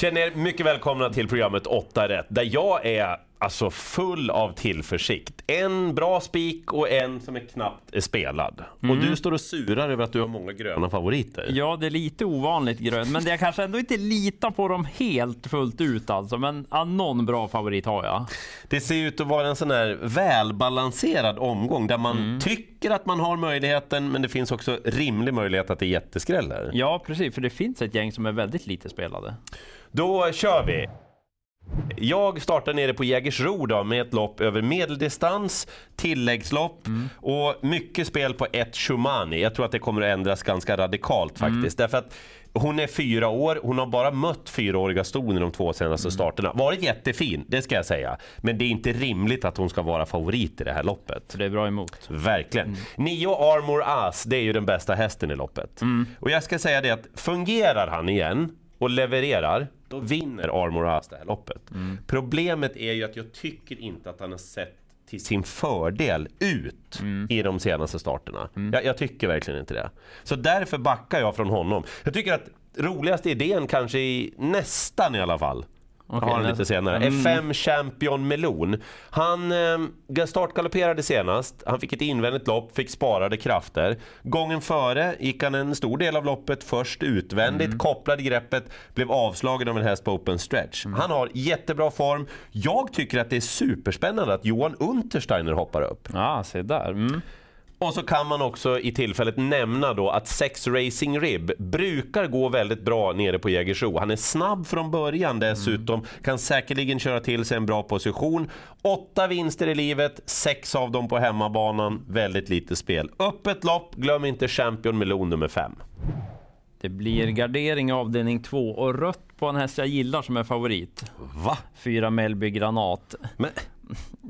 Känner er mycket välkomna till programmet 8 rätt, där jag är alltså full av tillförsikt. En bra spik och en som är knappt är spelad. Och du står och surar över att du har många gröna favoriter. Ja, det är lite ovanligt grönt, men jag kanske ändå inte litar på dem helt fullt ut alltså. Men ja, någon bra favorit har jag. Det ser ut att vara en sån här välbalanserad omgång där man tycker att man har möjligheten men det finns också rimlig möjlighet att det är jätteskräller. Ja, precis, för det finns ett gäng som är väldigt lite spelade. Då kör vi! Jag startar nere på Jägersro då med ett lopp över medeldistans, tilläggslopp och mycket spel på ett Shumani. Jag tror att det kommer att ändras ganska radikalt faktiskt. Därför att hon är fyra år, hon har bara mött fyraåriga ston i de två senaste starterna. Varit jättefin, det ska jag säga. Men det är inte rimligt att hon ska vara favorit i det här loppet. Så det är bra emot. Verkligen. Nio Armor As, det är ju den bästa hästen i loppet. Och jag ska säga det att fungerar han igen och levererar, då vinner Armor As det här loppet. Problemet är ju att jag tycker inte att han har sett till sin fördel ut i de senaste starterna. Jag, jag tycker verkligen inte det. Så därför backar jag från honom. Jag tycker att roligaste idén kanske i nästan i alla fall Okej, har han lite senare. Är fem Champion Melon. Han eh, startgalopperade senast. Han fick ett invändigt lopp, fick sparade krafter. Gången före gick han en stor del av loppet först utvändigt, kopplade greppet, blev avslagen av en häst på open stretch. Han har jättebra form. Jag tycker att det är superspännande att Johan Untersteiner hoppar upp. Ja, se där. Mm. Och så kan man också i tillfället nämna då att Sex Racing Rib brukar gå väldigt bra nere på Jägersro. Han är snabb från början dessutom, kan säkerligen köra till sig en bra position. Åtta vinster i livet, sex av dem på hemmabanan, väldigt lite spel. Öppet lopp, glöm inte Champion Melon nummer fem. Det blir gardering avdelning två och rött på en häst jag gillar som är favorit. Va? Fyra Mellby Granat. Men,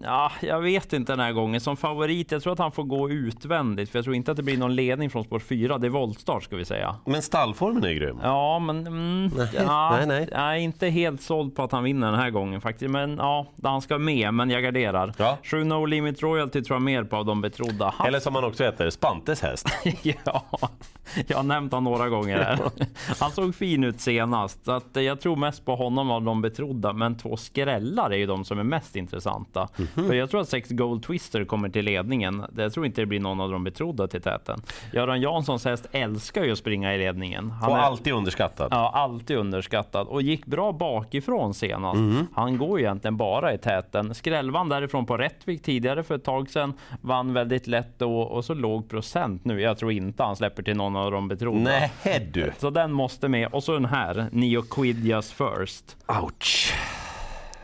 Ja, jag vet inte den här gången. Som favorit, jag tror att han får gå utvändigt. För jag tror inte att det blir någon ledning från spår 4. Det är voltstart ska vi säga. men stallformen är grym. Ja, men mm, ja, nej, nej. Jag är inte helt såld på att han vinner den här gången faktiskt. Men ja, han ska med, men jag garderar. Ja. 7 No Limit Royalty tror jag mer på av de betrodda. Eller som han också heter, Spantes häst. ja, jag har nämnt honom några gånger här. Han såg fin ut senast, så att jag tror mest på honom av de betrodda. Men två skrällar är ju de som är mest intressanta. Mhm. För jag tror att sex Gold Twister kommer till ledningen. Jag tror inte det blir någon av de betrodda till täten. Göran Janssons häst älskar ju att springa i ledningen. Han Och är- alltid underskattad. Ja, alltid underskattad och gick bra bakifrån senast. Han går ju egentligen bara i täten. Skrällvann därifrån på Rättvik tidigare för ett tag sedan. Vann väldigt lätt då och så låg procent nu. Jag tror inte han släpper till någon av de betrodda. Nej du. Så den måste med. Och så den här, Neo Quidjas First. Ouch.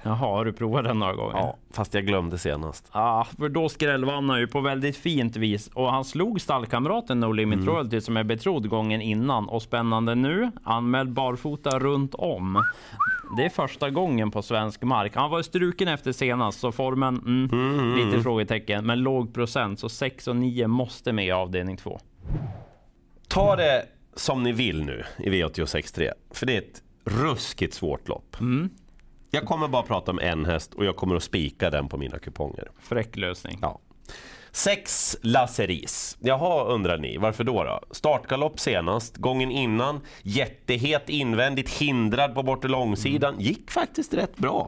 Jaha, har du provat den några gånger? Ja, fast jag glömde senast. Ja, för då skrällvann han ju på väldigt fint vis och han slog stallkamraten No Limit Royalty som är betrodd gången innan och spännande nu, anmäld barfota runt om. Det är första gången på svensk mark. Han var struken efter senast så formen, mm, lite frågetecken, men låg procent så 6 och 9 måste med i avdelning 2. Ta det som ni vill nu i V86.3, för det är ett ruskigt svårt lopp. Jag kommer bara prata om en häst och jag kommer att spika den på mina kuponger. Fräck lösning. Ja. Sex Lasseris. Jaha, undrar ni. Varför då? då? Startgalopp senast, gången innan, jättehet invändigt, hindrad på bortre långsidan. Gick faktiskt rätt bra.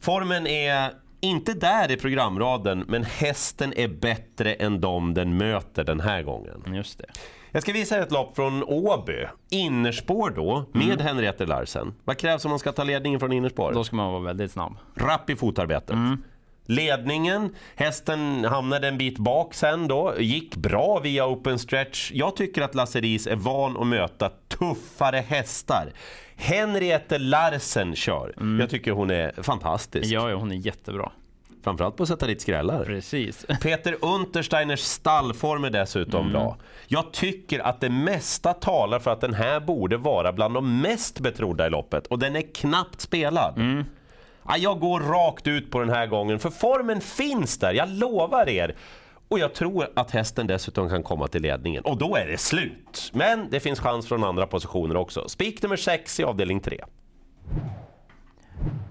Formen är inte där i programraden, men hästen är bättre än de den möter den här gången. Just det. Jag ska visa er ett lopp från Åby. Innerspår då, med Henriette Larsen. Vad krävs om man ska ta ledningen från innerspår? Då ska man vara väldigt snabb. Rapp i fotarbetet. Ledningen, hästen hamnade en bit bak sen då, gick bra via open stretch. Jag tycker att Lasse Ries är van att möta tuffare hästar. Henriette Larsen kör. Jag tycker hon är fantastisk. Ja, ja, hon är jättebra. Framförallt på att sätta dit skrällar. Precis. Peter Untersteiners stallform är dessutom bra. Jag tycker att det mesta talar för att den här borde vara bland de mest betrodda i loppet och den är knappt spelad. Ja, jag går rakt ut på den här gången för formen finns där, jag lovar er. Och jag tror att hästen dessutom kan komma till ledningen och då är det slut. Men det finns chans från andra positioner också. Spik nummer 6 i avdelning 3.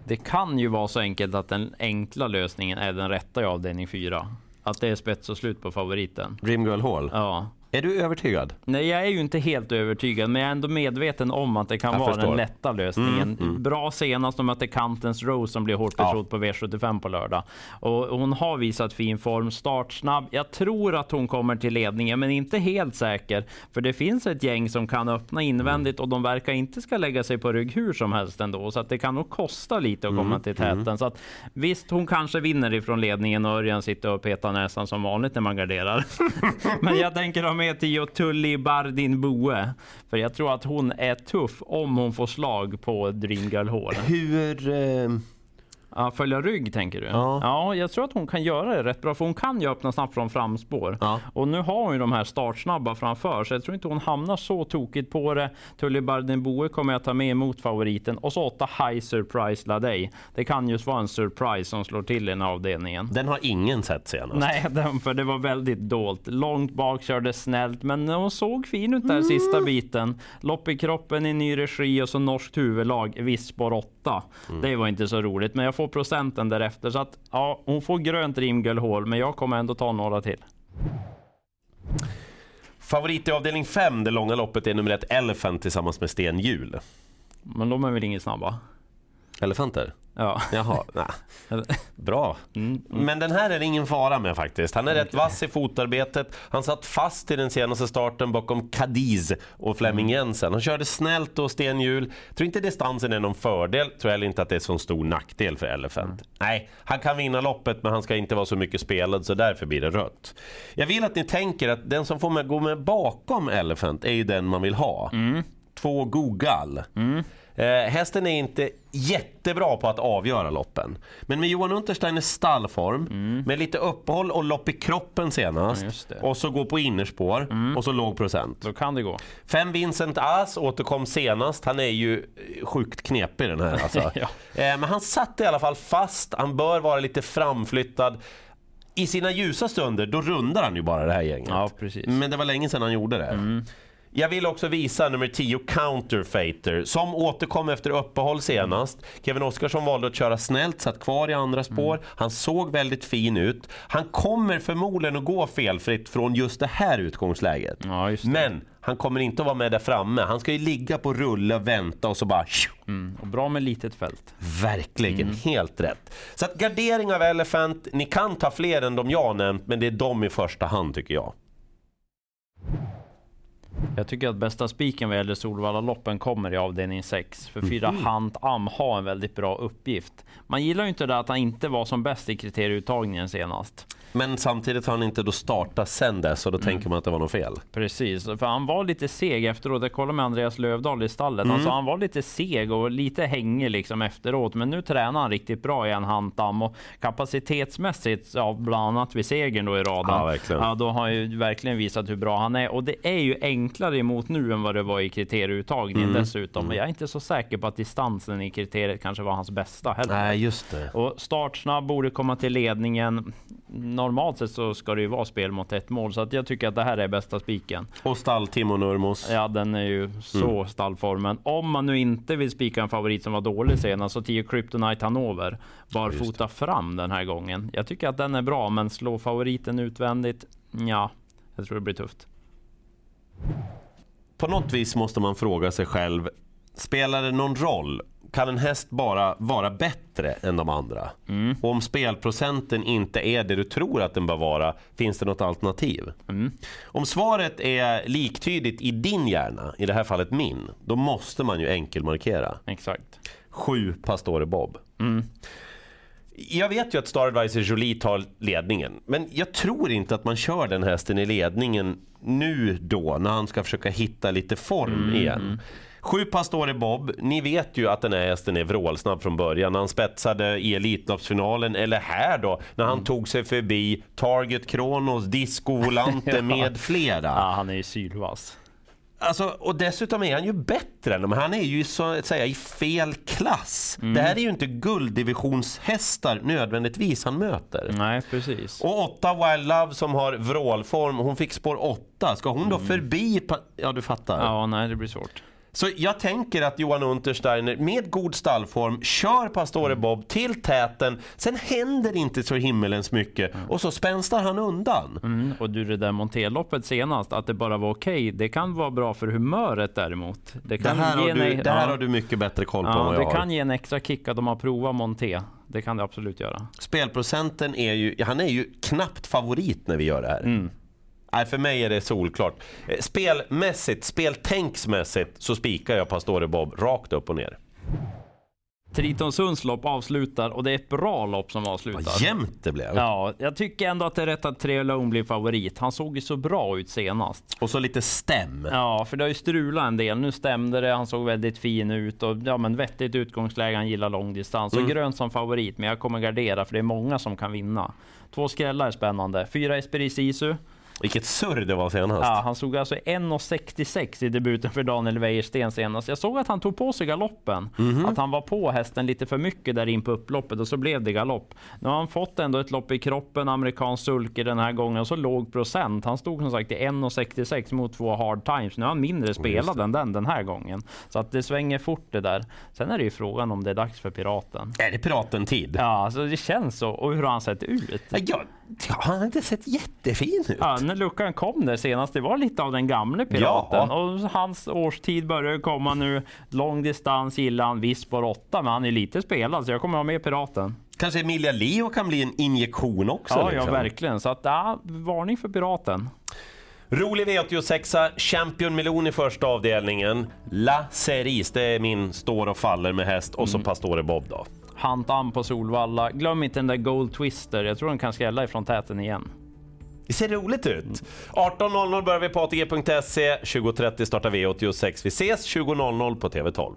Det kan ju vara så enkelt att den enkla lösningen är den rätta i avdelning 4. Att det är spets och slut på favoriten. Dream Girl Hall. Ja, Är du övertygad? Nej, jag är ju inte helt övertygad, men jag är ändå medveten om att det kan Jag vara förstår. den lätta lösningen. Bra senast de mötte Kantens Rose som blir hårt Ja. betrodd på V75 på lördag. Och hon har visat fin form, startsnabb. Jag tror att hon kommer till ledningen, men inte helt säker. För det finns ett gäng som kan öppna invändigt och de verkar inte ska lägga sig på rygg hur som helst ändå. Så att det kan nog kosta lite att komma till täten. Så att visst, hon kanske vinner ifrån ledningen och Örjan sitter och petar näsan som vanligt när man garderar. Men jag tänker ha med Tio Tulli Bardin Boe. För jag tror att hon är tuff om hon får slag på Dreamgirl Hall. Hur... Eh, Ja, följa rygg tänker du? Ja. ja, jag tror att hon kan göra det rätt bra. För hon kan ju öppna snabbt från framspår. Ja. Och nu har hon ju de här startsnabba framför. Så jag tror inte hon hamnar så tokigt på det. Tully Boe kommer jag ta med emot favoriten. Och så åtta High Surprise Ladej. Det kan just vara en surprise som slår till i den avdelningen. den har ingen sett senast. Nej, den, för det var väldigt dolt. Långt bak, körde snällt, men hon såg fin ut där sista biten. Lopp i kroppen i ny regi och så norskt huvudlag, Vispor 8. Det var inte så roligt, men jag får procenten därefter. Så att, ja, hon får grönt rimgölhål, men jag kommer ändå ta några till. Favorit i avdelning 5, det långa loppet, är nummer ett Elephant tillsammans med Sten Hjul. Men de är väl inget snabba? Elefanter? Ja. Jaha. Eller- Bra. Mm, Men den här är det ingen fara med faktiskt. Han är rätt vass i fotarbetet. Han satt fast i den senaste starten bakom Cadiz och Flemming Mm. Jensen. Han körde snällt och stenhjul. Tror inte distansen är någon fördel. Tror heller inte att det är så stor nackdel för Elephant. Mm. Nej, han kan vinna loppet men han ska inte vara så mycket spelad så därför blir det rött. Jag vill att ni tänker att den som får med, gå med bakom Elephant är ju den man vill ha. Mm. Två Gogal. Eh, hästen är inte jättebra på att avgöra loppen. Men med Johan Untersteiners stallform, med lite uppehåll och lopp i kroppen senast Ja, och så gå på innerspår och så låg procent. Då kan det gå. Fem Vincent As återkom senast. Han är ju sjukt knepig den här alltså. Ja. eh, men han satt i alla fall fast. Han bör vara lite framflyttad. I sina ljusa stunder, då rundar han ju bara det här gänget. Ja. Men det var länge sedan han gjorde det. Jag vill också visa nummer 10 Counterfeiter som återkom efter uppehåll senast. Kevin Oskarsson valde att köra snällt, satt kvar i andra spår. Han såg väldigt fin ut. Han kommer förmodligen att gå felfritt från just det här utgångsläget. Ja, det. Men han kommer inte att vara med där framme. Han ska ju ligga på rulle, vänta och så bara... Mm. Och bra med litet fält. Verkligen, helt rätt. Så att gardering av Elephant, ni kan ta fler än de jag nämnt, men det är de i första hand tycker jag. Jag tycker att bästa spiken vad gäller Solvalla-loppen kommer i avdelning 6. För fyra Mhm. Hant Am har en väldigt bra uppgift. Man gillar ju inte det att han inte var som bäst i kriterieuttagningen senast. Men samtidigt har han inte då startat sen dess och då tänker man att det var något fel. Precis, för han var lite seg efteråt. Jag kollade med Andreas Lövdahl i stallet. Han sa han var lite seg och lite hängig liksom efteråt. Men nu tränar han riktigt bra igen, Hantam. Och kapacitetsmässigt, ja, bland annat vid segern då i raden. Ja, verkligen. Ja, då har han ju verkligen visat hur bra han är. Och det är ju enklare emot nu än vad det var i kriterieuttagningen Mm. dessutom. Men jag är inte så säker på att distansen i kriteriet kanske var hans bästa heller. Nej, just det. Och startsnabb borde komma till ledningen. Normalt sett så ska det ju vara spel mot ett mål, så att jag tycker att det här är bästa spiken. Och stall Timo Nurmos. Ja, den är ju så Mm. stallformen. Om man nu inte vill spika en favorit som var dålig senast, så 10 Kryptonite Hanover barfota fram den här gången. Jag tycker att den är bra, men slå favoriten utvändigt, ja, jag tror det blir tufft. På något vis måste man fråga sig själv, spelar det någon roll? Kan en häst bara vara bättre än de andra? Och om spelprocenten inte är det du tror att den bör vara, finns det något alternativ? Om svaret är liktydigt i din hjärna, i det här fallet min, då måste man ju enkelmarkera. Exakt. Sju Pastore Bob. Jag vet ju att Star Advisor Jolie tar ledningen, men jag tror inte att man kör den hästen i ledningen nu då, när han ska försöka hitta lite form igen. Sju Pastore Bob, ni vet ju att den här hästen är vrålsnabb från början. Han spetsade i Elitloppsfinalen, eller här då, när han tog sig förbi Target Kronos, Disco Volante med flera. Ja, han är ju sylvass. Alltså, och dessutom är han ju bättre än dem. Han är ju så att säga i fel klass. Det här är ju inte gulddivisionshästar nödvändigtvis han möter. Nej, precis. Och åtta Wild Love som har vrålform, hon fick spår åtta. Ska hon då förbi... Pa- ja, du fattar. Ja, nej, det blir svårt. Så jag tänker att Johan Untersteiner med god stallform kör Pastore Bob till täten. Sen händer inte så himmelens mycket och så spänstar han undan. Mm, och du, det där Monteloppet senast, att det bara var okej, det kan vara bra för humöret däremot. Det kan här, har ge du, en- det här ja. har du mycket bättre koll på än vad det jag har. kan ge en extra kick att de har provat Monté. Det kan det absolut göra. Spelprocenten är ju, han är ju knappt favorit när vi gör det här. Mm. Nej, för mig är det solklart. Eh, Spelmässigt, speltänksmässigt så spikar jag Pastore Bob rakt upp och ner. Tritonsunds lopp avslutar och det är ett bra lopp som avslutar. Vad jämnt det blev. Ja, jag tycker ändå att det är rätt att Tre Lone blir favorit. Han såg ju så bra ut senast. Och så lite stäm. Ja, för det har ju strulat en del. Nu stämde det, han såg väldigt fin ut och ja, men vettigt utgångsläge. Han gillar långdistans och grön som favorit, men jag kommer gardera för det är många som kan vinna. Två skrällar är spännande. Fyra Esperi Sisu. Vilket surr det var senast. Ja, han såg alltså 1,66 i debuten för Daniel Wäjersten senast. Jag såg att han tog på sig galoppen. Att han var på hästen lite för mycket där in på upploppet och så blev det galopp. Nu har han fått ändå ett lopp i kroppen, amerikansk sulke den här gången och så låg procent. Han stod som sagt i 1,66 mot två hard times. Nu är han mindre spelad än den den här gången. Så att det svänger fort det där. Sen är det ju frågan om det är dags för Piraten. Är det Piraten-tid? Ja, alltså det känns så. Och hur har han sett ut? Ja, han har inte sett jättefin ut. Ja, när luckan kom där senast, det var lite av den gamle piraten. Ja. Och hans årstid börjar komma nu. Lång distans gillar han, visst på åtta, men han är lite spelad, så jag kommer ha med piraten. Kanske Emilia Leo kan bli en injektion också. Ja, ja, liksom. verkligen. Så att, ja, varning för piraten. Rolig V86, Champion Melon i första avdelningen. La Cerise, det är min står och faller med häst. Och så Mm. Pastore Bob då. Hunt Am på Solvalla. Glöm inte den där Gold Twister. Jag tror den kan skrälla ifrån täten igen. Det ser roligt ut. 18.00 börjar vi på ATG.se, 20.30 startar V86. Vi ses 20.00 på TV12.